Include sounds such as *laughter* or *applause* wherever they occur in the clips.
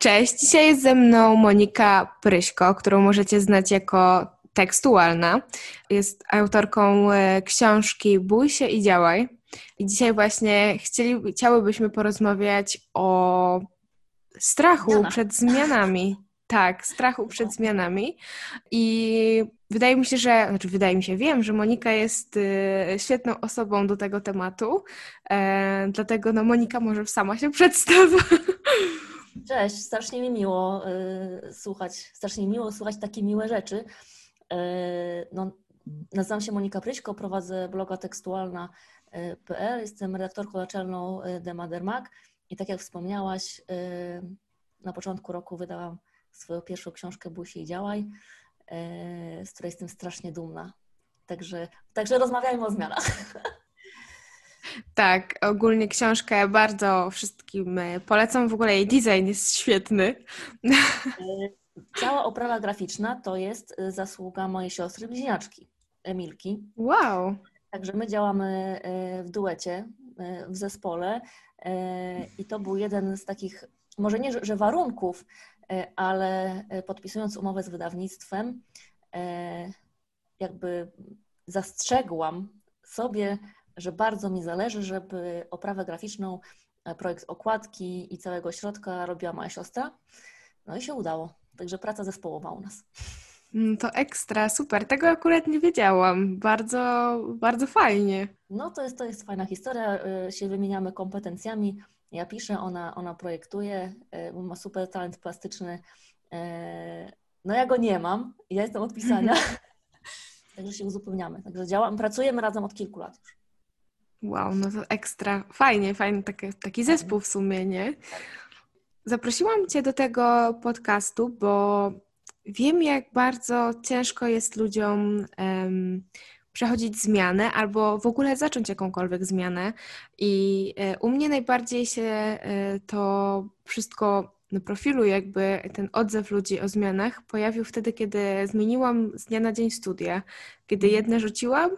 Cześć, dzisiaj jest ze mną Monika Pryśko, którą możecie znać jako tekstualna. Jest autorką e, książki Bój się i działaj. I dzisiaj właśnie chcieli, chciałybyśmy porozmawiać o strachu Zmiana. przed zmianami. Tak, strachu przed zmianami. I wydaje mi się, że, znaczy wydaje mi się, wiem, że Monika jest y, świetną osobą do tego tematu. E, dlatego no Monika może sama się przedstawi. *laughs* Cześć, strasznie mi miło y, słuchać, strasznie miło słuchać takie miłe rzeczy. Y, no, nazywam się Monika Pryśko, prowadzę bloga tekstualna.pl, jestem redaktorką naczelną y, Demadermag i tak jak wspomniałaś, y, na początku roku wydałam swoją pierwszą książkę Bój się i działaj, y, z której jestem strasznie dumna. Także, także rozmawiajmy o zmianach. *laughs* Tak, ogólnie książkę bardzo wszystkim e, polecam. W ogóle jej design jest świetny. E, cała oprawa graficzna to jest e, zasługa mojej siostry bliźniaczki, Emilki. Wow. Także my działamy w duecie, w zespole i to był jeden z takich, może nie, że warunków, ale podpisując umowę z wydawnictwem, jakby zastrzegłam sobie że bardzo mi zależy, żeby oprawę graficzną, e, projekt okładki i całego środka robiła moja siostra. No i się udało. Także praca zespołowa u nas. Mm, to ekstra, super. Tego akurat nie wiedziałam. Bardzo, bardzo fajnie. No to jest, to jest fajna historia. E, się wymieniamy kompetencjami. Ja piszę, ona, ona projektuje, e, ma super talent plastyczny. No ja go nie mam. Ja jestem od pisania. *laughs* Także się uzupełniamy. Także działamy, pracujemy razem od kilku lat już. Wow, no to ekstra. Fajnie, fajny taki, taki zespół w sumie, nie? Zaprosiłam Cię do tego podcastu, bo wiem, jak bardzo ciężko jest ludziom um, przechodzić zmianę albo w ogóle zacząć jakąkolwiek zmianę. I e, u mnie najbardziej się e, to wszystko na profilu, jakby ten odzew ludzi o zmianach pojawił wtedy, kiedy zmieniłam z dnia na dzień studia, kiedy mhm. jedne rzuciłam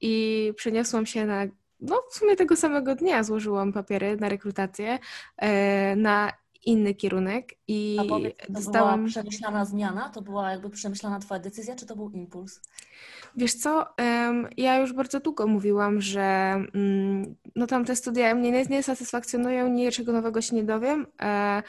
i przeniosłam się na no w sumie tego samego dnia złożyłam papiery na rekrutację e, na inny kierunek i A powiedz, to dostałam... była przemyślana zmiana? To była jakby przemyślana Twoja decyzja, czy to był impuls? Wiesz co, ja już bardzo długo mówiłam, że mm, no tam te studia mnie nie, satysfakcjonują, niczego nowego się nie dowiem e,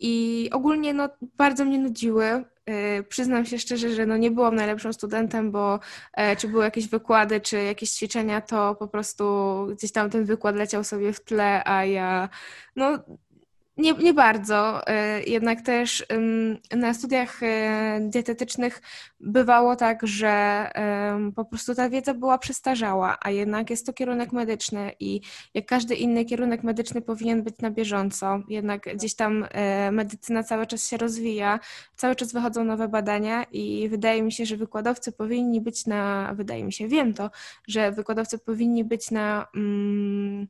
i ogólnie no bardzo mnie nudziły. E, przyznam się szczerze, że no nie byłam najlepszym studentem, bo e, czy były jakieś wykłady, czy jakieś ćwiczenia, to po prostu gdzieś tam ten wykład leciał sobie w tle, a ja no nie, nie bardzo. E, jednak też na studiach e, dietetycznych bywało tak, że po prostu ta wiedza była przestarzała, a jednak jest to kierunek medyczny i jak każdy inny kierunek medyczny powinien być na bieżąco. Jednak gdzieś tam e, medycyna cały czas się rozwija, cały czas wychodzą nowe badania i wydaje mi się, że wykładowcy powinni być na, wydaje mi się, wiem to, że wykładowcy powinni być na. Mm,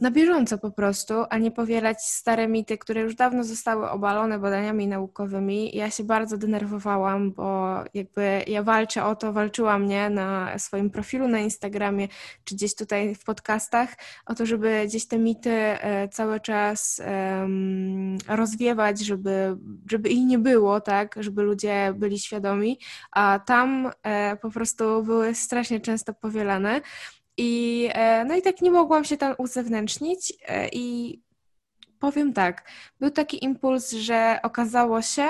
na bieżąco po prostu, a nie powielać stare mity, które już dawno zostały obalone badaniami naukowymi. Ja się bardzo denerwowałam, bo jakby ja walczę o to, walczyłam mnie na swoim profilu na Instagramie, czy gdzieś tutaj w podcastach, o to, żeby gdzieś te mity e, cały czas um, rozwiewać, żeby, żeby ich nie było, tak, żeby ludzie byli świadomi, a tam e, po prostu były strasznie często powielane. I, e, no i tak nie mogłam się tam uzewnętrznić e, i powiem tak, był taki impuls, że okazało się,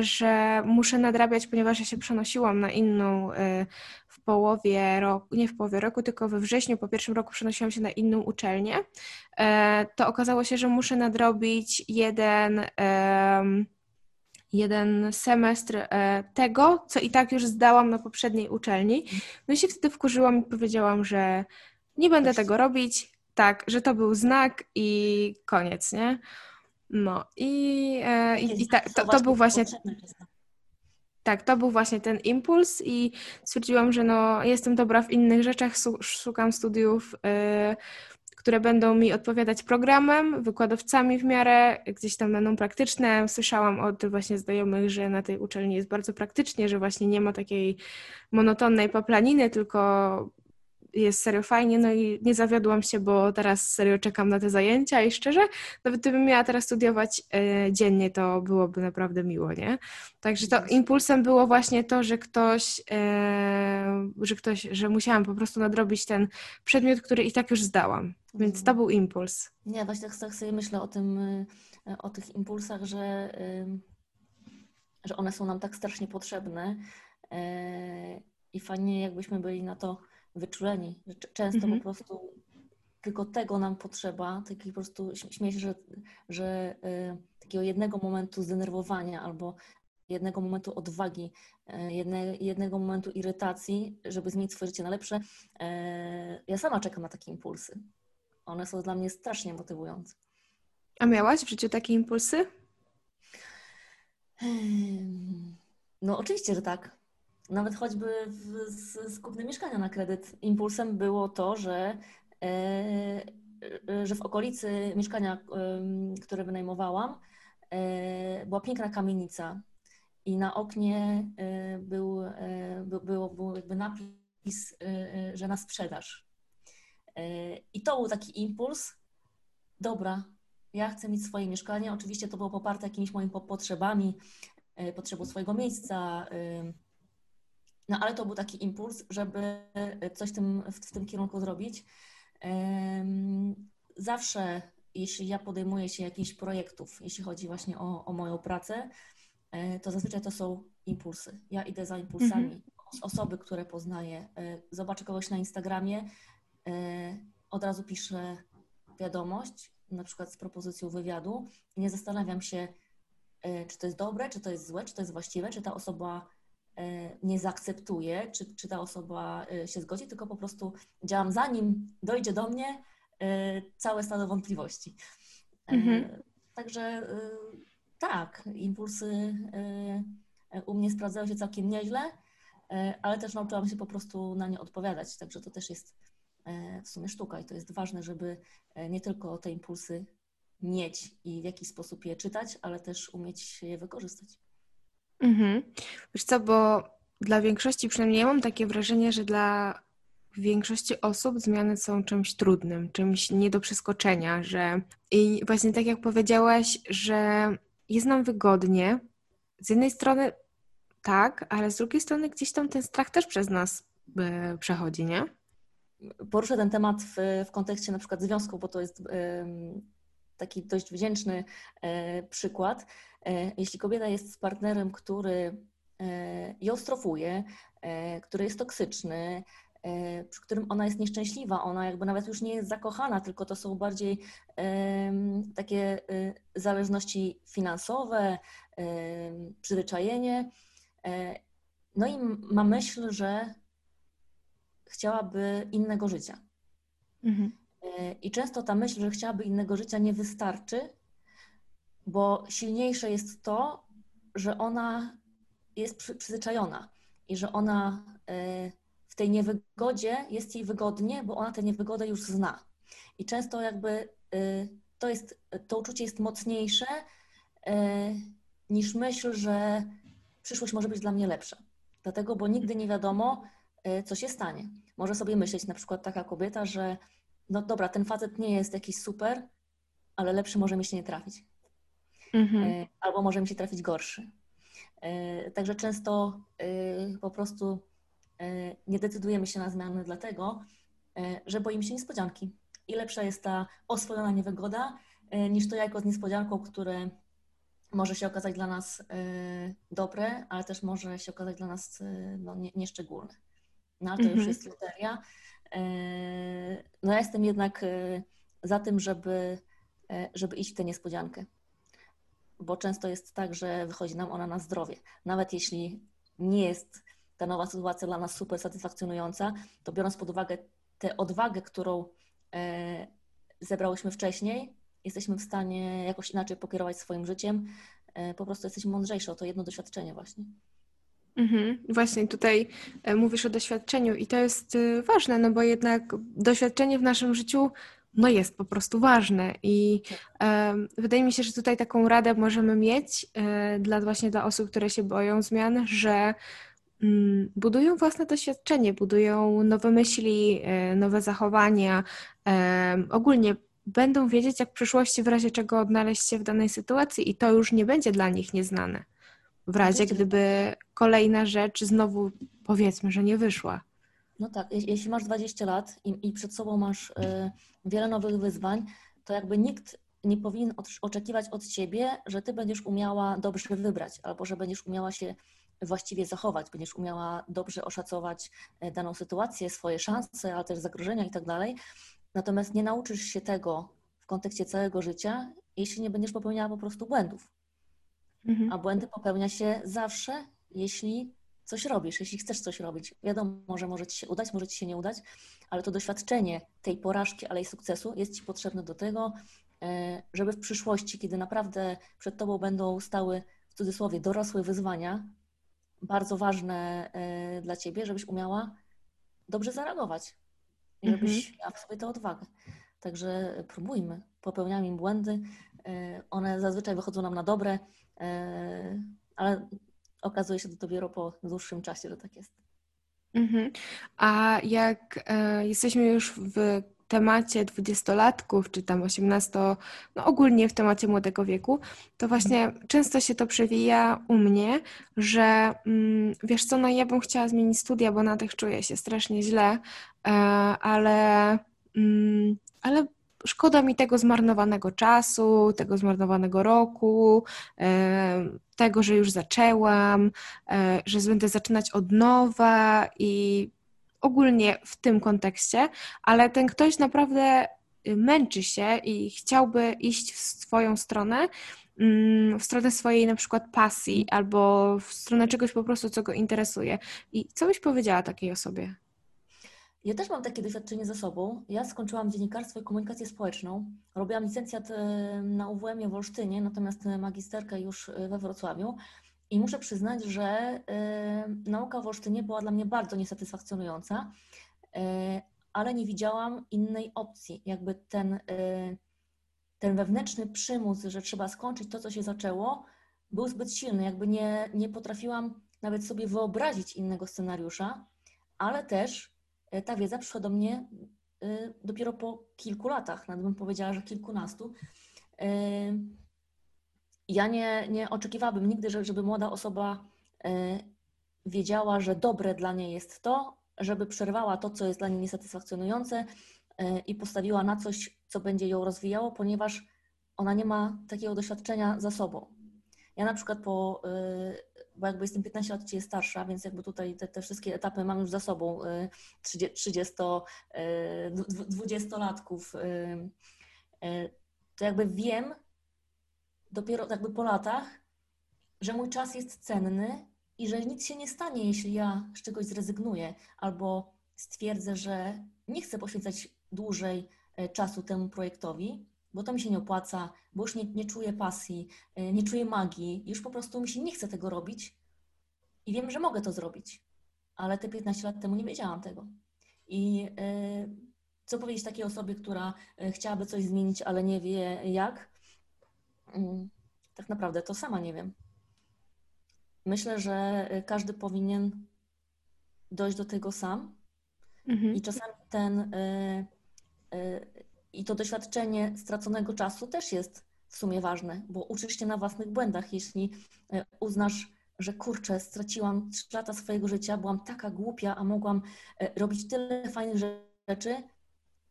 że muszę nadrabiać, ponieważ ja się przenosiłam na inną e, w połowie roku, nie w połowie roku, tylko we wrześniu, po pierwszym roku przenosiłam się na inną uczelnię, to okazało się, że muszę nadrobić jeden jeden semestr e, tego, co i tak już zdałam na poprzedniej uczelni. No i się wtedy wkurzyłam i powiedziałam, że nie będę tego robić, tak, że to był znak i koniec, nie? No i, e, i, i to, to był właśnie... Tak, to był właśnie ten impuls i stwierdziłam, że no, jestem dobra w innych rzeczach, szukam studiów e, które będą mi odpowiadać programem, wykładowcami w miarę, gdzieś tam będą praktyczne. Słyszałam od właśnie znajomych, że na tej uczelni jest bardzo praktycznie, że właśnie nie ma takiej monotonnej paplaniny, tylko jest serio fajnie, no i nie zawiodłam się, bo teraz serio czekam na te zajęcia i szczerze, nawet gdybym miała teraz studiować e, dziennie, to byłoby naprawdę miło, nie? Także to impulsem było właśnie to, że ktoś, e, że ktoś, że musiałam po prostu nadrobić ten przedmiot, który i tak już zdałam, więc to mhm. był impuls. Nie, właśnie tak, tak sobie myślę o tym, e, o tych impulsach, że, że one są nam tak strasznie potrzebne i fajnie jakbyśmy byli na to wyczuleni. Często mhm. po prostu tylko tego nam potrzeba, taki po prostu śmieję się, że, że y, takiego jednego momentu zdenerwowania albo jednego momentu odwagi, y, jedne, jednego momentu irytacji, żeby zmienić swoje życie na lepsze. Y, ja sama czekam na takie impulsy. One są dla mnie strasznie motywujące. A miałaś w życiu takie impulsy? No oczywiście, że tak nawet choćby w, z, z kupnem mieszkania na kredyt, impulsem było to, że, e, e, że w okolicy mieszkania, które wynajmowałam, e, była piękna kamienica i na oknie był, był, był, był jakby napis, że na sprzedaż. I to był taki impuls, dobra, ja chcę mieć swoje mieszkanie. Oczywiście to było poparte jakimiś moimi potrzebami, potrzebą swojego miejsca, no ale to był taki impuls, żeby coś w tym, w, tym kierunku zrobić. Zawsze, jeśli ja podejmuję się jakichś projektów, jeśli chodzi właśnie o, o moją pracę, e, to zazwyczaj to są impulsy. Ja idę za impulsami. Mhm. Osoby, które poznaję, e, zobaczę kogoś na Instagramie, e, od razu piszę wiadomość, na przykład z propozycją wywiadu nie zastanawiam się, czy to jest dobre, czy to jest złe, czy to jest właściwe, czy ta osoba E, nie zaakceptuję, czy, czy ta osoba e, się zgodzi, tylko po prostu działam zanim dojdzie do mnie e, całe stado wątpliwości. Mhm. Także tak, impulsy u mnie sprawdzają się całkiem nieźle, ale też nauczyłam się po prostu na nie odpowiadać, także to też jest w sumie sztuka i to jest ważne, żeby nie tylko te impulsy mieć i w jakiś sposób je czytać, ale też umieć je wykorzystać. Mhm. Wiesz co, bo dla większości, przynajmniej ja mam takie wrażenie, że dla większości osób zmiany są czymś trudnym, czymś nie do przeskoczenia, że i właśnie tak jak powiedziałaś, że jest nam wygodnie. Z jednej strony tak, ale z drugiej strony gdzieś tam ten strach też przez nas e, przechodzi, nie? Poruszę ten temat w, w kontekście na przykład związku, bo to jest taki dość wdzięczny e, przykład. E, jeśli kobieta jest z partnerem, który e, ją strofuje, który jest toksyczny, przy którym ona jest nieszczęśliwa, ona jakby nawet już nie jest zakochana, tylko to są bardziej takie zależności finansowe, przyzwyczajenie. No i ma myśl, że chciałaby innego życia. Mhm. I często ta myśl, że chciałaby innego życia, nie wystarczy, bo silniejsze jest to, że ona jest przyzwyczajona i że ona e, w tej niewygodzie jest jej wygodnie, bo ona tę niewygodę już zna. I często jakby e, to jest, to uczucie jest mocniejsze e, niż myśl, że przyszłość może być dla mnie lepsza. Dlatego, bo nigdy nie wiadomo, co się stanie. Może sobie myśleć na przykład taka kobieta, że no dobra, ten facet nie jest jakiś super, ale lepszy może mi się nie trafić. Mhm. E, albo może mi się trafić gorszy. E, także często e, po prostu nie decydujemy się na zmiany dlatego, że boimy się niespodzianki. I lepsza jest ta oswojona niewygoda niż to jajko z niespodzianką, które może się okazać dla nas dobre, ale też może się okazać dla nas no, nieszczególne. No ale to mhm. już jest loteria. No ja jestem jednak za tym, żeby, żeby iść w tę niespodziankę bo często jest tak, że wychodzi nam ona na zdrowie. Nawet jeśli nie jest ta nowa sytuacja dla nas super satysfakcjonująca, to biorąc pod uwagę tę odwagę, którą e, zebrałyśmy wcześniej, jesteśmy w stanie jakoś inaczej pokierować swoim życiem. E, po prostu jesteśmy mądrzejsze o to jedno doświadczenie właśnie. Mhm. Właśnie tutaj e, mówisz o doświadczeniu i to jest ważne, no bo jednak doświadczenie w naszym życiu no jest po prostu ważne i e, wydaje mi się, że tutaj taką radę możemy mieć e, dla właśnie dla osób, które się boją zmian, że mm, budują własne doświadczenie, budują nowe myśli, e, nowe zachowania, ogólnie będą wiedzieć, jak w przyszłości w razie czego odnaleźć się w danej sytuacji i to już nie będzie dla nich nieznane. W razie gdyby kolejna rzecz znowu powiedzmy, że nie wyszła. No tak, jeśli masz 20 lat i, i przed sobą masz y, wiele nowych wyzwań, to jakby nikt nie powinien oczekiwać od ciebie, że ty będziesz umiała dobrze wybrać, albo że będziesz umiała się właściwie zachować, będziesz umiała dobrze oszacować e, daną sytuację, swoje szanse, ale też zagrożenia i tak dalej. Natomiast nie nauczysz się tego w kontekście całego życia, jeśli nie będziesz popełniała po prostu błędów. Mhm. A błędy popełnia się zawsze, jeśli coś robisz, jeśli chcesz coś robić. Wiadomo, że może ci się udać, może ci się nie udać, ale to doświadczenie tej porażki, ale i sukcesu jest ci potrzebne do tego, e, żeby w przyszłości, kiedy naprawdę przed tobą będą stały w cudzysłowie dorosłe wyzwania, bardzo ważne e, dla ciebie, żebyś umiała dobrze zareagować i żebyś mhm. miała w sobie tę odwagę. Także próbujmy, popełniamy błędy. E, one zazwyczaj wychodzą nam na dobre, ale okazuje się to dopiero po dłuższym czasie, że tak jest. Mhm. A jak e, jesteśmy już w temacie dwudziestolatków, czy tam osiemnasto, no ogólnie w temacie młodego wieku, to właśnie często się to przewija u mnie, że mm, wiesz co, no ja bym chciała zmienić studia, bo na tych czuję się strasznie źle, e, ale, mm, ale szkoda mi tego zmarnowanego czasu, tego zmarnowanego roku, e, tego, że już zaczęłam, e, że będę zaczynać od nowa i ogólnie w tym kontekście, ale ten ktoś naprawdę męczy się i chciałby iść w swoją stronę, mm, w stronę swojej na przykład pasji albo w stronę czegoś po prostu, co go interesuje. I co byś powiedziała takiej osobie? Ja też mam takie doświadczenie ze sobą. Ja skończyłam dziennikarstwo i komunikację społeczną. Robiłam licencjat e, na UWM-ie w Olsztynie, natomiast magisterkę już e, we Wrocławiu. I muszę przyznać, że nauka w Olsztynie była dla mnie bardzo niesatysfakcjonująca, ale nie widziałam innej opcji. Jakby ten, ten wewnętrzny przymus, że trzeba skończyć to, co się zaczęło, był zbyt silny. Jakby nie, nie potrafiłam nawet sobie wyobrazić innego scenariusza, ale też ta wiedza przyszła do mnie dopiero po kilku latach, nawet bym powiedziała, że kilkunastu ja nie, nie oczekiwałabym nigdy, żeby młoda osoba e, wiedziała, że dobre dla niej jest to, żeby przerwała to, co jest dla niej niesatysfakcjonujące e, i postawiła na coś, co będzie ją rozwijało, ponieważ ona nie ma takiego doświadczenia za sobą. Ja na przykład po, e, bo jakby jestem 15 lat, jest starsza, więc jakby tutaj te, te wszystkie etapy mam już za sobą 30, 20-latków, to jakby wiem, dopiero jakby po latach, że mój czas jest cenny i że nic się nie stanie, jeśli ja z czegoś zrezygnuję albo stwierdzę, że nie chcę poświęcać dłużej czasu temu projektowi, bo to mi się nie opłaca, bo już nie, nie czuję pasji, e, nie czuję magii, już po prostu mi się nie chce tego robić i wiem, że mogę to zrobić, ale te 15 lat temu nie wiedziałam tego. I yy, co powiedzieć takiej osobie, która chciałaby coś zmienić, ale nie wie jak? Mm, tak naprawdę to sama nie wiem. Myślę, że y, każdy powinien dojść do tego sam. Mhm. I czasami ten y, y, i to doświadczenie straconego czasu też jest w sumie ważne, bo uczysz się na własnych błędach. Jeśli y, uznasz, że kurczę, straciłam 3 lata swojego życia, byłam taka głupia, a mogłam y, robić tyle fajnych rzeczy,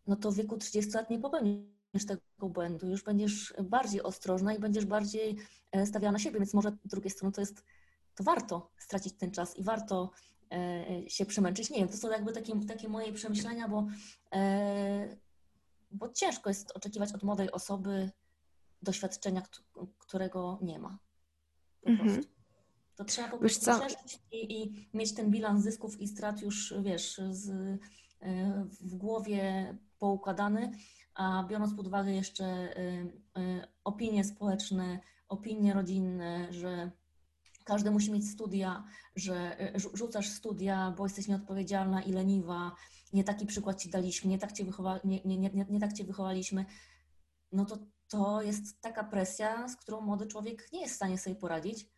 no to w wieku 30 lat nie popełnisz tego błędu, już będziesz bardziej ostrożna i będziesz bardziej e, stawiała na siebie, więc może z drugiej strony to jest, to warto stracić ten czas i warto e, się przemęczyć. Nie wiem, to są jakby takie, takie moje przemyślenia, bo, e, bo ciężko jest oczekiwać od młodej osoby doświadczenia, którego nie ma. Po mhm. To trzeba po prostu przeżyć i, i, mieć ten bilans zysków i strat już, wiesz, z, w głowie poukładany, a biorąc pod uwagę jeszcze y, y, opinie społeczne, opinie rodzinne, że każdy musi mieć studia, że y, rzucasz studia, bo jesteś nieodpowiedzialna i leniwa, nie taki przykład ci daliśmy, nie tak cię, wychowa, nie, nie, nie, nie tak cię wychowaliśmy, no to to jest taka presja, z którą młody człowiek nie jest w stanie sobie poradzić.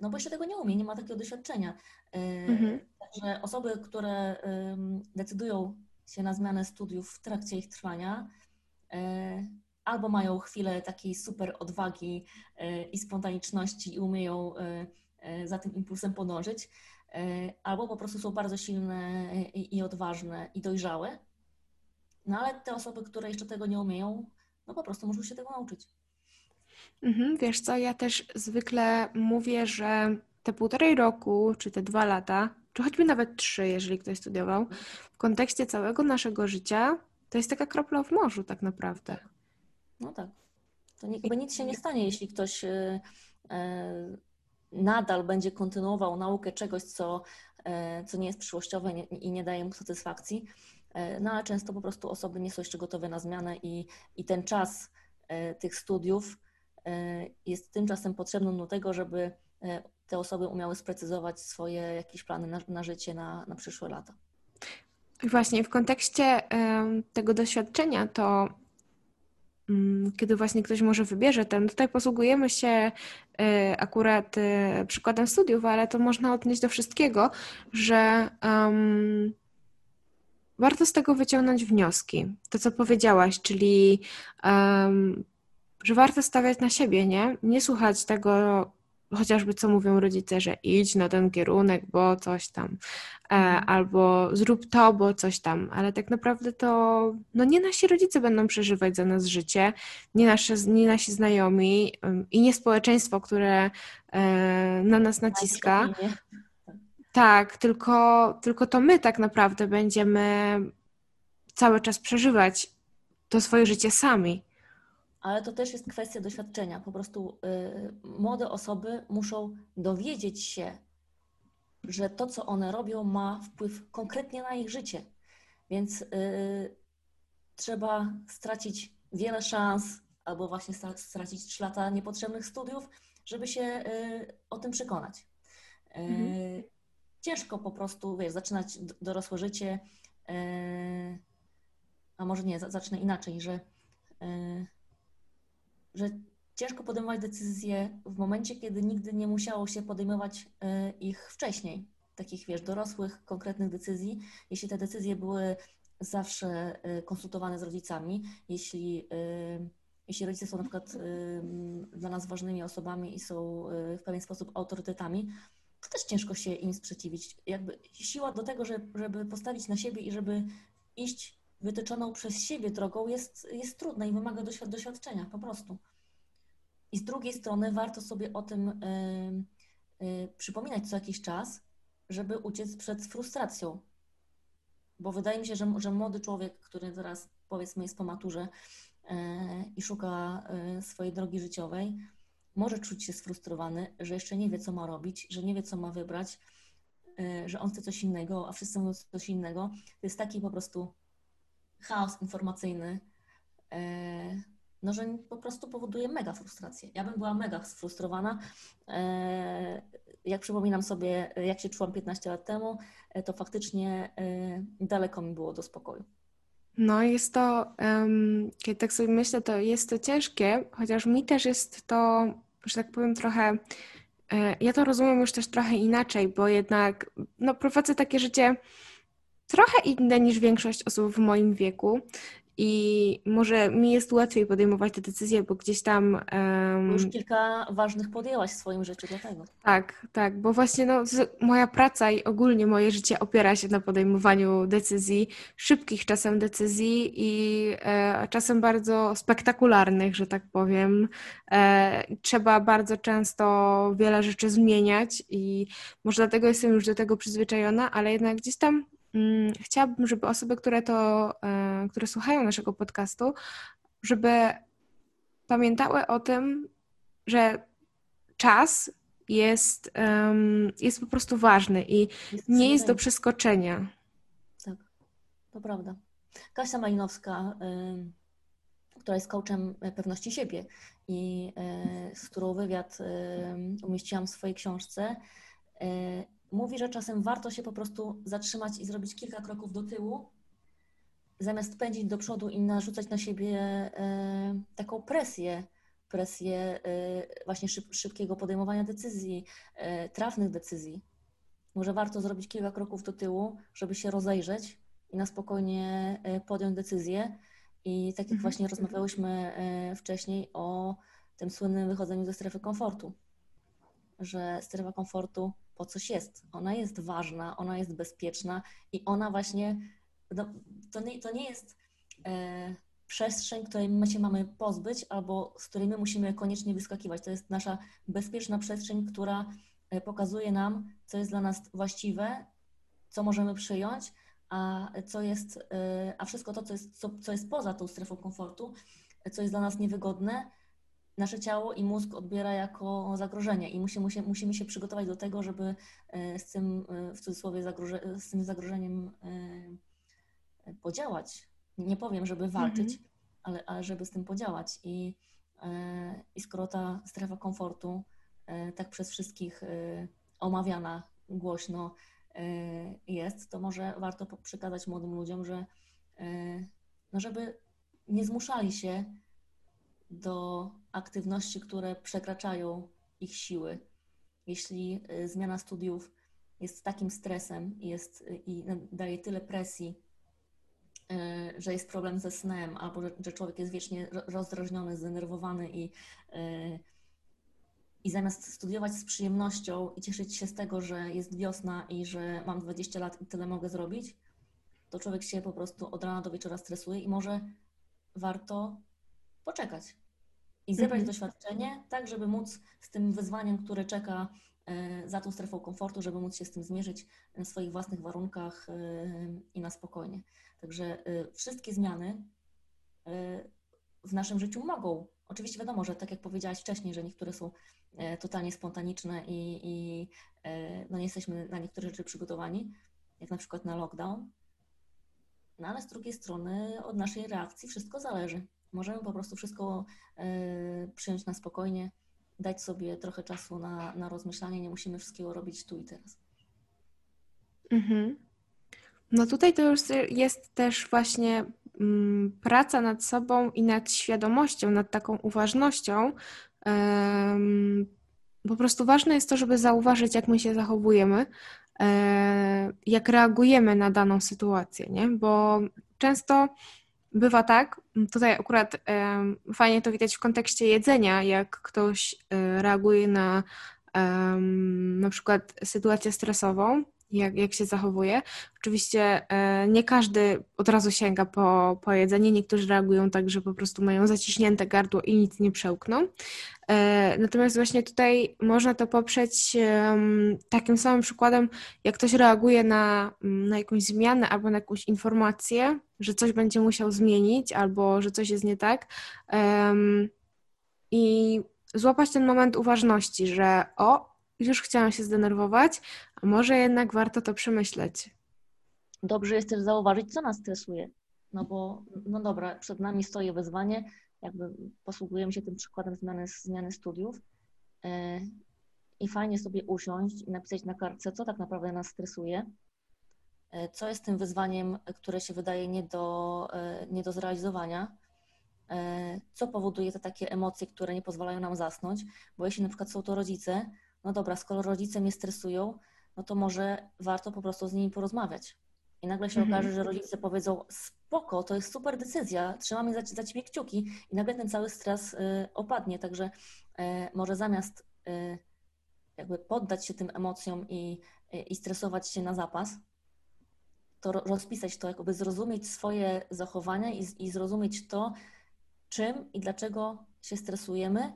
no bo jeszcze tego nie umie, nie ma takiego doświadczenia. Mhm. Także osoby, które decydują się na zmianę studiów w trakcie ich trwania, albo mają chwilę takiej super odwagi i spontaniczności i umieją za tym impulsem podążyć, albo po prostu są bardzo silne i odważne i dojrzałe. No ale te osoby, które jeszcze tego nie umieją, no po prostu muszą się tego nauczyć. Mhm, wiesz co, ja też zwykle mówię, że te półtorej roku, czy te dwa lata, czy choćby nawet trzy, jeżeli ktoś studiował, w kontekście całego naszego życia, to jest taka kropla w morzu tak naprawdę. No tak. To nie, nic się nie stanie, jeśli ktoś yy, yy, nadal będzie kontynuował naukę czegoś, co, yy, co nie jest przyszłościowe i nie daje mu satysfakcji. No ale często po prostu osoby nie są jeszcze gotowe na zmianę i, i ten czas tych studiów jest tymczasem potrzebny do tego, żeby te osoby umiały sprecyzować swoje jakieś plany na, na życie na, na przyszłe lata. Właśnie w kontekście tego doświadczenia, to kiedy właśnie ktoś może wybierze ten, tutaj posługujemy się e, akurat e, przykładem studiów, ale to można odnieść do wszystkiego, że um, warto z tego wyciągnąć wnioski. To, co powiedziałaś, czyli um, że warto stawiać na siebie, nie? Nie słuchać tego, chociażby co mówią rodzice, że idź na ten kierunek, bo coś tam, e, mhm. albo zrób to, bo coś tam, ale tak naprawdę to no nie nasi rodzice będą przeżywać za nas życie, nie, nasze, nie nasi znajomi i nie społeczeństwo, które e, na nas naciska. Tak, tylko, tylko to my tak naprawdę będziemy cały czas przeżywać to swoje życie sami ale to też jest kwestia doświadczenia. Po prostu y, młode osoby muszą dowiedzieć się, że to, co one robią, ma wpływ konkretnie na ich życie. Więc y, trzeba stracić wiele szans, albo właśnie stracić 3 lata niepotrzebnych studiów, żeby się y, o tym przekonać. Y, mhm. Ciężko po prostu, wiesz, zaczynać dorosłe życie, y, a może nie, zacznę inaczej, że y, że ciężko podejmować decyzje w momencie, kiedy nigdy nie musiało się podejmować e, ich wcześniej. Takich, wiesz, dorosłych, konkretnych decyzji. Jeśli te decyzje były zawsze e, konsultowane z rodzicami, jeśli, e, jeśli rodzice są na przykład dla nas ważnymi osobami i są w pewien sposób autorytetami, to też ciężko się im sprzeciwić. Jakby siła do tego, żeby postawić na siebie i żeby iść wytyczoną przez siebie drogą jest, jest trudna i wymaga doświadczenia po prostu. I z drugiej strony warto sobie o tym y, y, przypominać co jakiś czas, żeby uciec przed frustracją. Bo wydaje mi się, że, że młody człowiek, który teraz powiedzmy jest po maturze y, i szuka swojej drogi życiowej, może czuć się sfrustrowany, że jeszcze nie wie, co ma robić, że nie wie, co ma wybrać, że on chce coś innego, a wszyscy mówią coś innego. To jest taki po prostu chaos informacyjny, e, no, że po prostu powoduje mega frustrację. Ja bym była mega sfrustrowana. E, jak przypominam sobie, jak się czułam 15 lat temu, e, to faktycznie daleko mi było do spokoju. No, jest to, um, kiedy tak sobie myślę, to jest to ciężkie, chociaż mi też jest to, że tak powiem, trochę. Ja to rozumiem już też trochę inaczej, bo jednak no, prowadzę takie życie trochę inne niż większość osób w moim wieku. I może mi jest łatwiej podejmować te decyzje, bo gdzieś tam. Um... Już kilka ważnych podjęłaś w swoim życiu dlatego. Tak, tak, bo właśnie no, moja praca i ogólnie moje życie opiera się na podejmowaniu decyzji, szybkich czasem decyzji i e, czasem bardzo spektakularnych, że tak powiem. E, trzeba bardzo często wiele rzeczy zmieniać i może dlatego jestem już do tego przyzwyczajona, ale jednak gdzieś tam chciałabym, żeby osoby, które to, e, które słuchają naszego podcastu, żeby pamiętały o tym, że czas jest, jest po prostu ważny i nie jest do przeskoczenia. Tak, to prawda. Kasia Malinowska, która jest coachem pewności siebie i e, z którą wywiad umieściłam w swojej książce, e, mówi, że czasem warto się po prostu zatrzymać i zrobić kilka kroków do tyłu, zamiast pędzić do przodu i narzucać na siebie e, taką presję, presję właśnie szyb, szybkiego podejmowania decyzji, trafnych decyzji. Może warto zrobić kilka kroków do tyłu, żeby się rozejrzeć i na spokojnie podjąć decyzję. I tak jak mhm. właśnie rozmawiałyśmy wcześniej o tym słynnym wychodzeniu ze strefy komfortu, że strefa komfortu po coś jest. Ona jest ważna, ona jest bezpieczna i ona właśnie, no, to, nie, to nie jest e, przestrzeń, której my się mamy pozbyć albo z której my musimy koniecznie wyskakiwać. To jest nasza bezpieczna przestrzeń, która e, pokazuje nam, co jest dla nas właściwe, co możemy przyjąć, a co jest, e, a wszystko to, co jest, co, co jest poza tą strefą komfortu, co jest dla nas niewygodne, nasze ciało i mózg odbiera jako zagrożenie i musimy, musimy się przygotować do tego, żeby e, z tym, e, w cudzysłowie, zagroże, z tym zagrożeniem e, podziałać. Nie powiem, żeby walczyć, mhm. ale, ale żeby z tym podziałać. I, I skoro ta strefa komfortu tak przez wszystkich omawiana głośno jest, to może warto przekazać młodym ludziom, że no żeby nie zmuszali się do aktywności, które przekraczają ich siły. Jeśli y, zmiana studiów jest takim stresem jest, y, i daje tyle presji, y, że jest problem ze snem, albo że, człowiek jest wiecznie rozdrażniony, zdenerwowany i, i zamiast studiować z przyjemnością i cieszyć się z tego, że jest wiosna i że mam 20 lat i tyle mogę zrobić, to człowiek się po prostu od rana do wieczora stresuje i może warto poczekać i zebrać mhm. doświadczenie, tak żeby móc z tym wyzwaniem, które czeka e, za tą strefą komfortu, żeby móc się z tym zmierzyć na swoich własnych warunkach e, i na spokojnie. Także e, wszystkie zmiany w naszym życiu mogą. Oczywiście wiadomo, że tak jak powiedziałaś wcześniej, że niektóre są totalnie spontaniczne i, i no nie jesteśmy na niektóre rzeczy przygotowani, jak na przykład na lockdown. No ale z drugiej strony od naszej reakcji wszystko zależy. Możemy po prostu wszystko y, przyjąć na spokojnie, dać sobie trochę czasu na, na rozmyślanie, nie musimy wszystkiego robić tu i teraz. Mhm. No tutaj to już jest też właśnie mm, praca nad sobą i nad świadomością, nad taką uważnością. Po prostu ważne jest to, żeby zauważyć, jak my się zachowujemy, e, jak reagujemy na daną sytuację, nie? Bo często bywa tak, tutaj akurat fajnie to widać w kontekście jedzenia, jak ktoś um, reaguje na na przykład sytuację stresową, jak, jak się zachowuje. Oczywiście e, nie każdy od razu sięga po, po jedzenie, niektórzy reagują tak, że po prostu mają zaciśnięte gardło i nic nie przełkną. E, natomiast właśnie tutaj można to poprzeć takim samym przykładem, jak ktoś reaguje na, na jakąś zmianę albo na jakąś informację, że coś będzie musiał zmienić albo że coś jest nie tak. I złapać ten moment uważności, że o, już chciałam się zdenerwować, a może jednak warto to przemyśleć. Dobrze jest też zauważyć, co nas stresuje. No bo, no dobra, przed nami stoi wyzwanie, jakby posługujemy się tym przykładem zmiany, zmiany studiów yy, i fajnie sobie usiąść i napisać na kartce, co tak naprawdę nas stresuje, co jest tym wyzwaniem, które się wydaje nie do, yy, nie do zrealizowania, co powoduje te takie emocje, które nie pozwalają nam zasnąć, bo jeśli na przykład są to rodzice, no dobra, skoro rodzice mnie stresują, no to może warto po prostu z nimi porozmawiać. I nagle się mhm. okaże, że rodzice powiedzą, spoko, to jest super decyzja, trzymamy za, za ciebie kciuki i nagle ten cały stres y, opadnie. Także y, może zamiast y, jakby poddać się tym emocjom i, i stresować się na zapas, to rozpisać to, jakby zrozumieć swoje zachowania i, i zrozumieć to, czym i dlaczego się stresujemy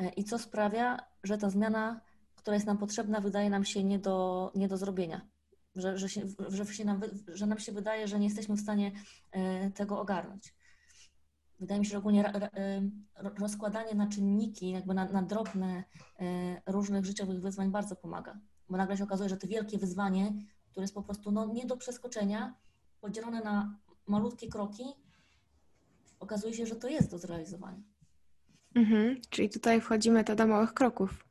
y, i co sprawia, że ta zmiana która jest nam potrzebna, wydaje nam się nie do, nie do zrobienia. Że, że, się, że, się nam, że nam się wydaje, że nie jesteśmy w stanie e, tego ogarnąć. Wydaje mi się, że ogólnie e, rozkładanie na czynniki, jakby na, na drobne e, różnych życiowych wyzwań bardzo pomaga. Bo nagle się okazuje, że to wielkie wyzwanie, które jest po prostu no, nie do przeskoczenia, podzielone na malutkie kroki, okazuje się, że to jest do zrealizowania. Mhm, czyli tutaj wchodzi metoda małych kroków.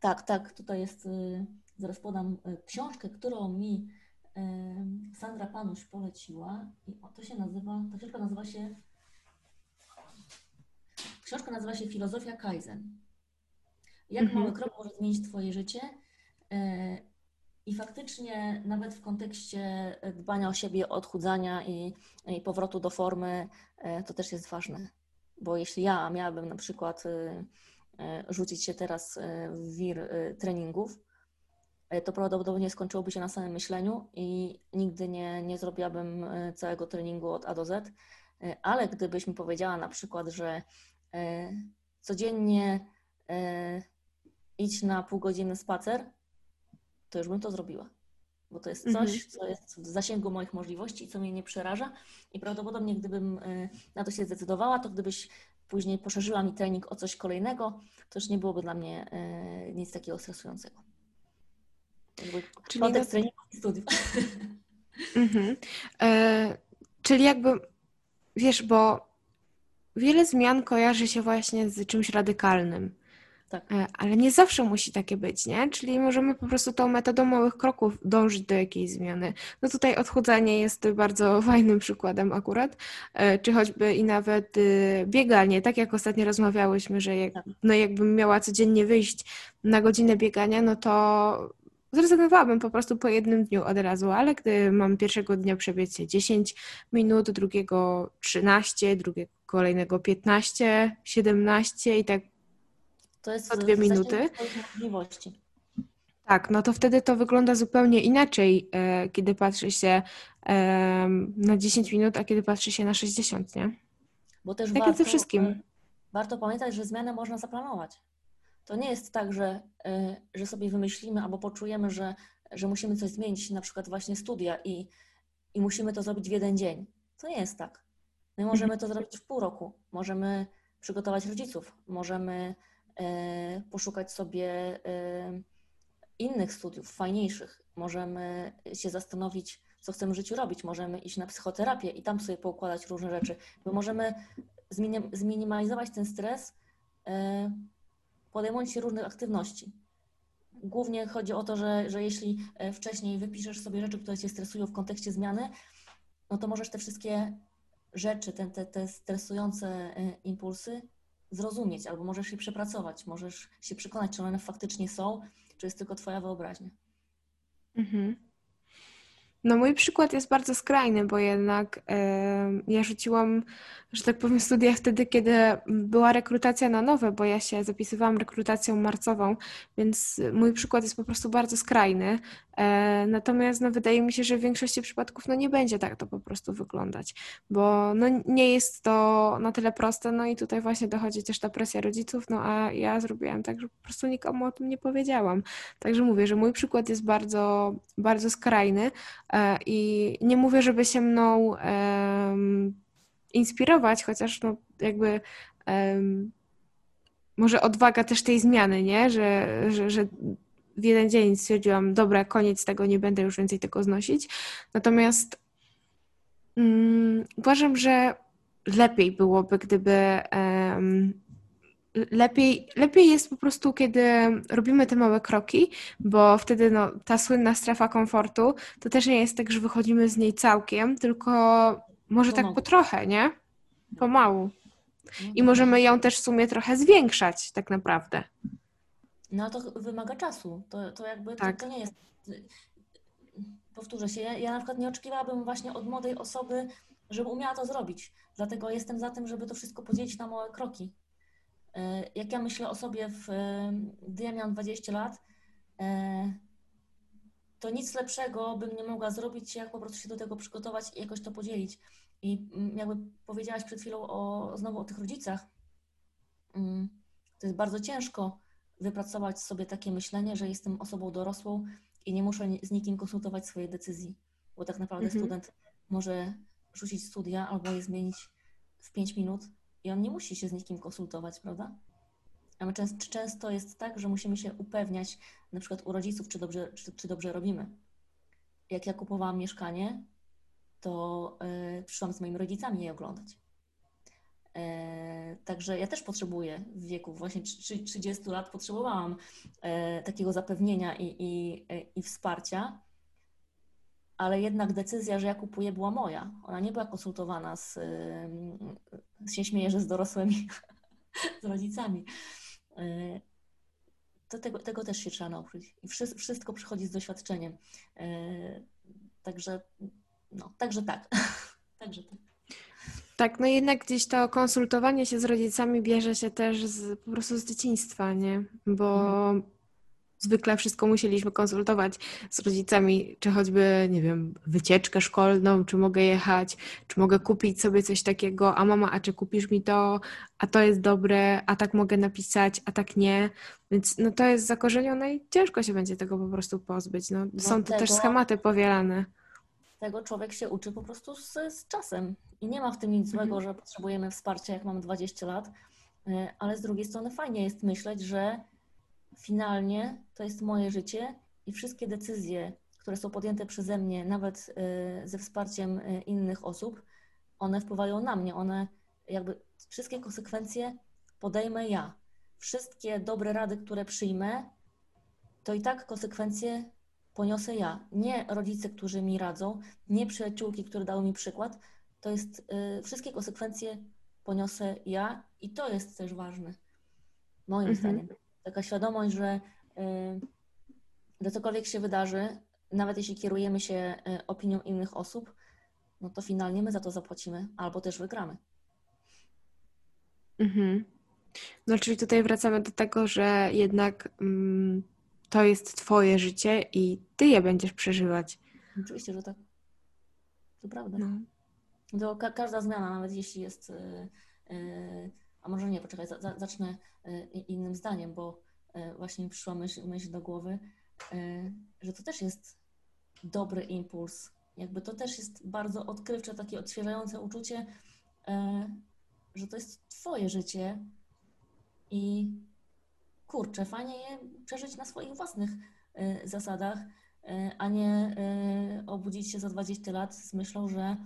Tak, tak, tutaj jest, y, zaraz podam y, książkę, którą mi y, Sandra Panuś poleciła i to się nazywa, ta książka nazywa się książka nazywa się Filozofia Kaizen. Jak Mhm. mały krok może zmienić Twoje życie? E, I faktycznie nawet w kontekście dbania o siebie, odchudzania i, i powrotu do formy, e, to też jest ważne. Bo jeśli ja miałabym na przykład e, e, rzucić się teraz e, w wir e, treningów, e, to prawdopodobnie skończyłoby się na samym myśleniu i nigdy nie, nie zrobiłabym e, całego treningu od A do Z. E, Ale gdybyś mi powiedziała na przykład, że e, codziennie e, idź na półgodzinny spacer, to już bym to zrobiła. Bo to jest coś, Mhm. co jest w zasięgu moich możliwości i co mnie nie przeraża. I prawdopodobnie, gdybym e, na to się zdecydowała, to gdybyś później poszerzyła mi trening o coś kolejnego, to już nie byłoby dla mnie e, nic takiego stresującego. Jakby Czyli kontekst treningu i studiów. *laughs* Mhm. E, czyli jakby, wiesz, bo wiele zmian kojarzy się właśnie z czymś radykalnym. Tak. E, Ale nie zawsze musi takie być, nie? Czyli możemy po prostu tą metodą małych kroków dążyć do jakiejś zmiany. No tutaj odchudzanie jest bardzo *laughs* fajnym przykładem akurat, e, czy choćby i nawet y, bieganie, tak jak ostatnio rozmawiałyśmy, że jak, Tak. no jakbym miała codziennie wyjść na godzinę biegania, no to zrezygnowałabym po prostu po jednym dniu od razu, ale gdy mam pierwszego dnia przebiec się 10 minut, drugiego 13, drugiego kolejnego 15, 17 i tak To jest w- dwie minuty? Możliwości. Tak, no to wtedy to wygląda zupełnie inaczej, e, kiedy patrzy się em, na 10 minut, a kiedy patrzy się na 60, nie? Bo też Tak jak warto, ze wszystkim. e, warto pamiętać, że zmianę można zaplanować. To nie jest tak, że, e, że sobie wymyślimy albo poczujemy, że, że musimy coś zmienić, na przykład właśnie studia i, i musimy to zrobić w jeden dzień. To nie jest tak. My możemy to zrobić w pół roku. Możemy przygotować rodziców, możemy e, poszukać sobie e, innych studiów, fajniejszych. Możemy się zastanowić, co chcemy w życiu robić. Możemy iść na psychoterapię i tam sobie poukładać różne rzeczy. My możemy zmini- zminimalizować ten stres, e, podejmując się różnych aktywności. Głównie chodzi o to, że, że jeśli e, wcześniej wypiszesz sobie rzeczy, które cię stresują w kontekście zmiany, no to możesz te wszystkie rzeczy, te, te, te stresujące e, impulsy zrozumieć, albo możesz je przepracować, możesz się przekonać, czy one faktycznie są, czy jest tylko Twoja wyobraźnia. Mhm. No mój przykład jest bardzo skrajny, bo jednak em, ja rzuciłam, że tak powiem, studia wtedy, kiedy była rekrutacja na nowe, bo ja się zapisywałam rekrutacją marcową, więc mój przykład jest po prostu bardzo skrajny. E, natomiast no, wydaje mi się, że w większości przypadków no, nie będzie tak to po prostu wyglądać, bo no, nie jest to na tyle proste, no i tutaj właśnie dochodzi też ta presja rodziców, no a ja zrobiłam tak, że po prostu nikomu o tym nie powiedziałam. Także mówię, że mój przykład jest bardzo, bardzo skrajny e, i nie mówię, żeby się mną inspirować, chociaż no jakby może odwaga też tej zmiany, nie? Że, że, że w jeden dzień stwierdziłam, dobra, koniec tego, nie będę już więcej tego znosić. Natomiast mm, uważam, że lepiej byłoby, gdyby em, lepiej, lepiej jest po prostu, kiedy robimy te małe kroki, bo wtedy no, ta słynna strefa komfortu to też nie jest tak, że wychodzimy z niej całkiem, tylko może tak Pomału. po trochę, nie? Pomału. No, I możemy ją też w sumie trochę zwiększać tak naprawdę. No to wymaga czasu. To, to jakby Tak. to, to nie jest. Powtórzę się, ja, ja na przykład nie oczekiwałabym właśnie od młodej osoby, żeby umiała to zrobić. Dlatego jestem za tym, żeby to wszystko podzielić na małe kroki. E, Jak ja myślę o sobie, w, gdy ja miałam 20 lat, e, to nic lepszego bym nie mogła zrobić, jak po prostu się do tego przygotować i jakoś to podzielić. I mm, jakby powiedziałaś przed chwilą o, znowu o tych rodzicach, mm, to jest bardzo ciężko wypracować sobie takie myślenie, że jestem osobą dorosłą i nie muszę z nikim konsultować swojej decyzji, bo tak naprawdę Mhm. student może rzucić studia albo je zmienić w 5 minut i on nie musi się z nikim konsultować, prawda? A my często, często jest tak, że musimy się upewniać, na przykład u rodziców, czy dobrze, czy, czy dobrze robimy. Jak ja kupowałam mieszkanie, to y, przyszłam z moimi rodzicami je oglądać. E, Także ja też potrzebuję w wieku właśnie trzy- 30 lat potrzebowałam e, takiego zapewnienia i, i, e, i wsparcia, ale jednak decyzja, że ja kupuję, była moja. Ona nie była konsultowana z, ym, się śmieję, że z dorosłymi, *laughs* z rodzicami. E, to tego, tego też się trzeba nauczyć. I wszystko przychodzi z doświadczeniem. Także, no, także tak. *laughs* także tak. Tak, no jednak gdzieś to konsultowanie się z rodzicami bierze się też z, po prostu z dzieciństwa, nie? Bo mhm. zwykle wszystko musieliśmy konsultować z rodzicami, czy choćby, nie wiem, wycieczkę szkolną, czy mogę jechać, czy mogę kupić sobie coś takiego, a mama, a czy kupisz mi to, a to jest dobre, a tak mogę napisać, a tak nie. Więc no to jest zakorzenione i ciężko się będzie tego po prostu pozbyć. No, no są to też schematy powielane tego człowiek się uczy po prostu z, z czasem. I nie ma w tym nic złego, mhm. że potrzebujemy wsparcia, jak mamy 20 lat, e, ale z drugiej strony fajnie jest myśleć, że finalnie to jest moje życie i wszystkie decyzje, które są podjęte przeze mnie, nawet e, ze wsparciem e, innych osób, one wpływają na mnie. One jakby wszystkie konsekwencje podejmę ja. Wszystkie dobre rady, które przyjmę, to i tak konsekwencje poniosę ja. Nie rodzice, którzy mi radzą, nie przyjaciółki, które dały mi przykład. To jest, y, wszystkie konsekwencje poniosę ja i to jest też ważne, moim mhm. zdaniem. Taka świadomość, że y, cokolwiek się wydarzy, nawet jeśli kierujemy się y, opinią innych osób, no to finalnie my za to zapłacimy albo też wygramy. Mhm. No, czyli tutaj wracamy do tego, że jednak mm, to jest Twoje życie i Ty je będziesz przeżywać. Oczywiście, że tak. To prawda. No. To ka każda zmiana, nawet jeśli jest. Yy, yy, a może nie, poczekaj, za, za, zacznę yy, innym zdaniem, bo właśnie mi przyszła myśl, myśl do głowy, że to też jest dobry impuls. Jakby to też jest bardzo odkrywcze, takie odświeżające uczucie, że to jest Twoje życie i kurczę, fajnie je przeżyć na swoich własnych y, zasadach, y, a nie y, obudzić się za 20 lat z myślą, że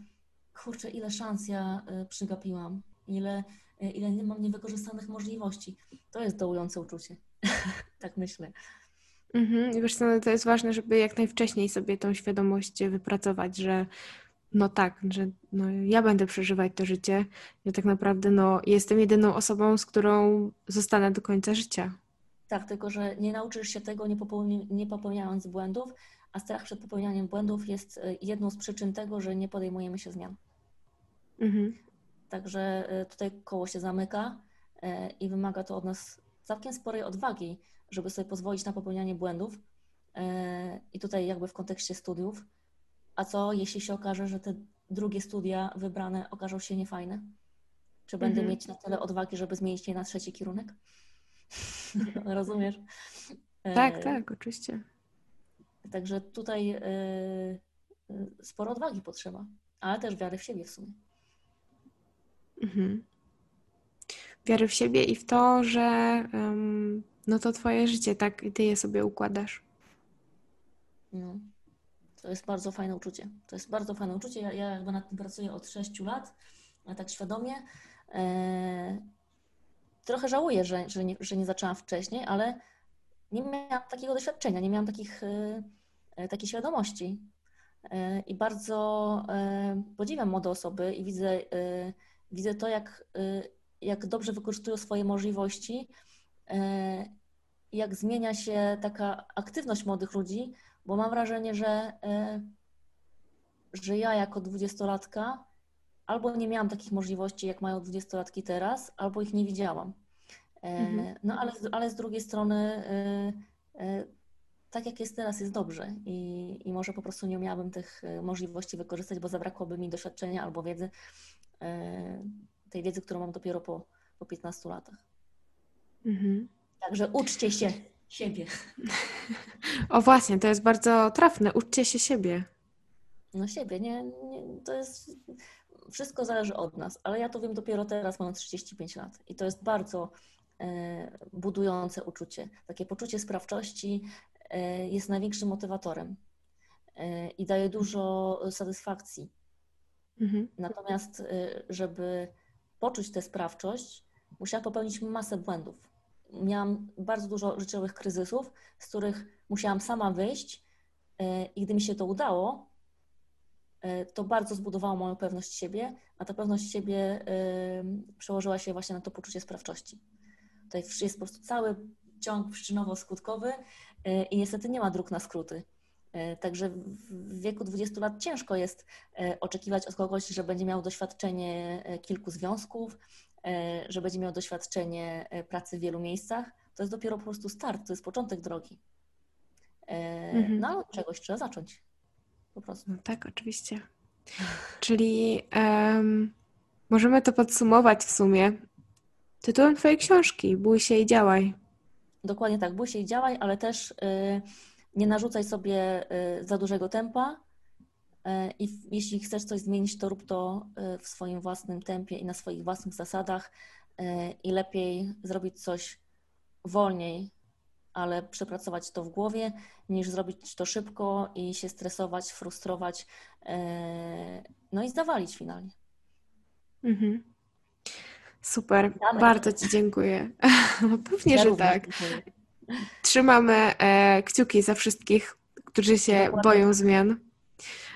kurczę, ile szans ja przygapiłam, ile, ile nie mam niewykorzystanych możliwości. To jest dołujące uczucie. *laughs* tak myślę. Mhm. Wiesz co, to jest ważne, żeby jak najwcześniej sobie tą świadomość wypracować, że no tak, że no, ja będę przeżywać to życie, że tak naprawdę no, jestem jedyną osobą, z którą zostanę do końca życia. Tak, tylko że nie nauczysz się tego nie, popełni, nie popełniając błędów, a strach przed popełnianiem błędów jest e, jedną z przyczyn tego, że nie podejmujemy się zmian. Mhm. Także e, tutaj koło się zamyka e, i wymaga to od nas całkiem sporej odwagi, żeby sobie pozwolić na popełnianie błędów. I tutaj jakby w kontekście studiów. A co jeśli się okaże, że te drugie studia wybrane okażą się niefajne? Czy będę mhm. mieć na tyle odwagi, żeby zmienić je na trzeci kierunek? *laughs* Rozumiesz? Tak, e, tak, oczywiście. Także tutaj e, e, sporo odwagi potrzeba, ale też wiary w siebie w sumie. Mhm. Wiary w siebie i w to, że um, no to twoje życie, tak, i ty je sobie układasz. No. To jest bardzo fajne uczucie. To jest bardzo fajne uczucie. Ja, ja jakby nad tym pracuję od 6 lat, a tak świadomie. Trochę żałuję, że, że, nie, że nie zaczęłam wcześniej, ale nie miałam takiego doświadczenia, nie miałam takich, e, e, takiej świadomości. E, I bardzo podziwiam młode osoby i widzę, widzę to, jak, jak dobrze wykorzystują swoje możliwości, jak zmienia się taka aktywność młodych ludzi, bo mam wrażenie, że, że ja jako dwudziestolatka albo nie miałam takich możliwości, jak mają dwudziestolatki teraz, albo ich nie widziałam. E, mhm. No ale, ale z drugiej strony, e, e, tak jak jest teraz, jest dobrze i, i może po prostu nie miałabym tych możliwości wykorzystać, bo zabrakłoby mi doświadczenia albo wiedzy, tej wiedzy, którą mam dopiero po, po 15 latach. Mhm. Także uczcie się siebie. O właśnie, to jest bardzo trafne. Uczcie się siebie. No siebie, nie, nie to jest wszystko zależy od nas, ale ja to wiem dopiero teraz, mam 35 lat i to jest bardzo e, budujące uczucie. Takie poczucie sprawczości e, jest największym motywatorem e, i daje dużo satysfakcji. Mhm. Natomiast, żeby poczuć tę sprawczość, musiałam popełnić masę błędów. Miałam bardzo dużo życiowych kryzysów, z których musiałam sama wyjść i gdy mi się to udało, to bardzo zbudowało moją pewność siebie, a ta pewność siebie przełożyła się właśnie na to poczucie sprawczości. Tutaj jest po prostu cały ciąg przyczynowo-skutkowy i niestety nie ma dróg na skróty. Także w wieku 20 lat ciężko jest oczekiwać od kogoś, że będzie miał doświadczenie kilku związków, że będzie miał doświadczenie pracy w wielu miejscach. To jest dopiero po prostu start, to jest początek drogi. Mhm. No ale od czegoś trzeba zacząć. Po prostu. No tak, oczywiście. Czyli um, możemy to podsumować w sumie tytułem Twojej książki Bój się i działaj. Dokładnie tak, bój się i działaj, ale też y, nie narzucaj sobie y, za dużego tempa y, i jeśli chcesz coś zmienić, to rób to y, w swoim własnym tempie i na swoich własnych zasadach y, i lepiej zrobić coś wolniej, ale przepracować to w głowie, niż zrobić to szybko i się stresować, frustrować, e, no i zdawalić finalnie. Mhm. Super, Damy. bardzo Ci dziękuję. *laughs* No pewnie, ja że tak. Dziękuję. Trzymamy e, kciuki za wszystkich, którzy się Dokładnie. boją zmian.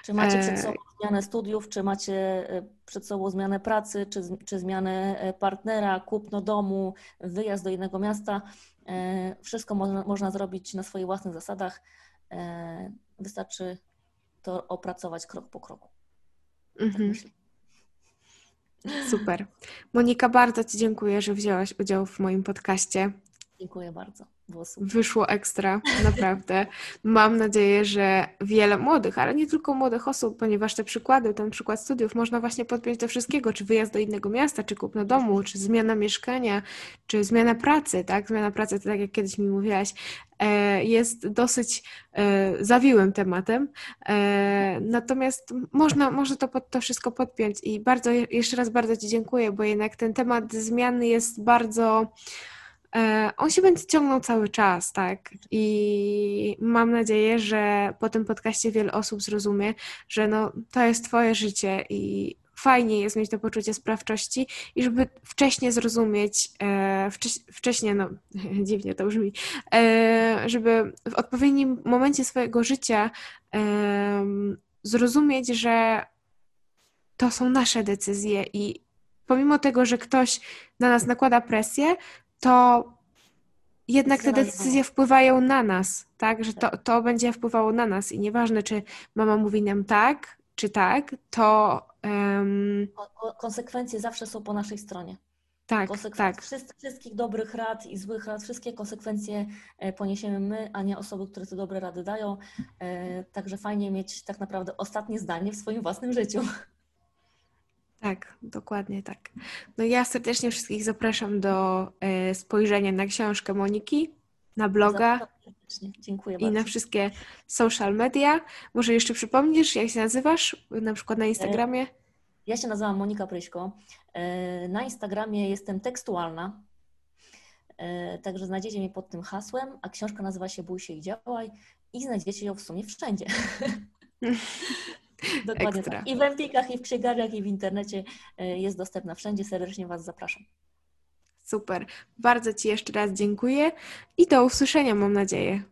Czy macie przed e, sobą zmianę studiów, czy macie e, przed sobą zmianę pracy, czy, czy zmianę partnera, kupno domu, wyjazd do innego miasta? E, wszystko można, można zrobić na swoich własnych zasadach. E, wystarczy to opracować krok po kroku. Tak mhm. Super. Monika, bardzo Ci dziękuję, że wzięłaś udział w moim podcaście. Dziękuję bardzo. Wyszło ekstra, naprawdę. Mam nadzieję, że wiele młodych, ale nie tylko młodych osób, ponieważ te przykłady, ten przykład studiów można właśnie podpiąć do wszystkiego, czy wyjazd do innego miasta, czy kupno domu, czy zmiana mieszkania, czy zmiana pracy, tak? Zmiana pracy, to tak jak kiedyś mi mówiłaś, e, jest dosyć e, zawiłym tematem. E, natomiast można, można to, pod, to wszystko podpiąć i bardzo, jeszcze raz bardzo Ci dziękuję, bo jednak ten temat zmiany jest bardzo on się będzie ciągnął cały czas, tak? I mam nadzieję, że po tym podcaście wiele osób zrozumie, że no, to jest Twoje życie i fajnie jest mieć to poczucie sprawczości i żeby wcześniej zrozumieć, e, wcześniej, no *laughs* dziwnie to brzmi, e, żeby w odpowiednim momencie swojego życia e, zrozumieć, że to są nasze decyzje i pomimo tego, że ktoś na nas nakłada presję, to jednak te decyzje wpływają na nas, tak? Że to, to będzie wpływało na nas i nieważne, czy mama mówi nam tak, czy tak, to. Um... Konsekwencje zawsze są po naszej stronie. Tak, tak. Wszystkich dobrych rad i złych rad, wszystkie konsekwencje e, poniesiemy my, a nie osoby, które te dobre rady dają. E, także fajnie mieć tak naprawdę ostatnie zdanie w swoim własnym życiu. Tak, dokładnie tak. No ja serdecznie wszystkich zapraszam do e, spojrzenia na książkę Moniki, na bloga Dziękuję i na wszystkie social media. Może jeszcze przypomnisz, jak się nazywasz, na przykład na Instagramie? Ja się nazywam Monika Pryśko. E, na Instagramie jestem tekstualna, e, także znajdziecie mnie pod tym hasłem, a książka nazywa się Bój się i działaj i znajdziecie ją w sumie wszędzie. *laughs* *laughs* Dokładnie tak. I w Empikach, i w księgarniach, i w internecie e, jest dostępna wszędzie. Serdecznie Was zapraszam. Super. Bardzo Ci jeszcze raz dziękuję i do usłyszenia, mam nadzieję.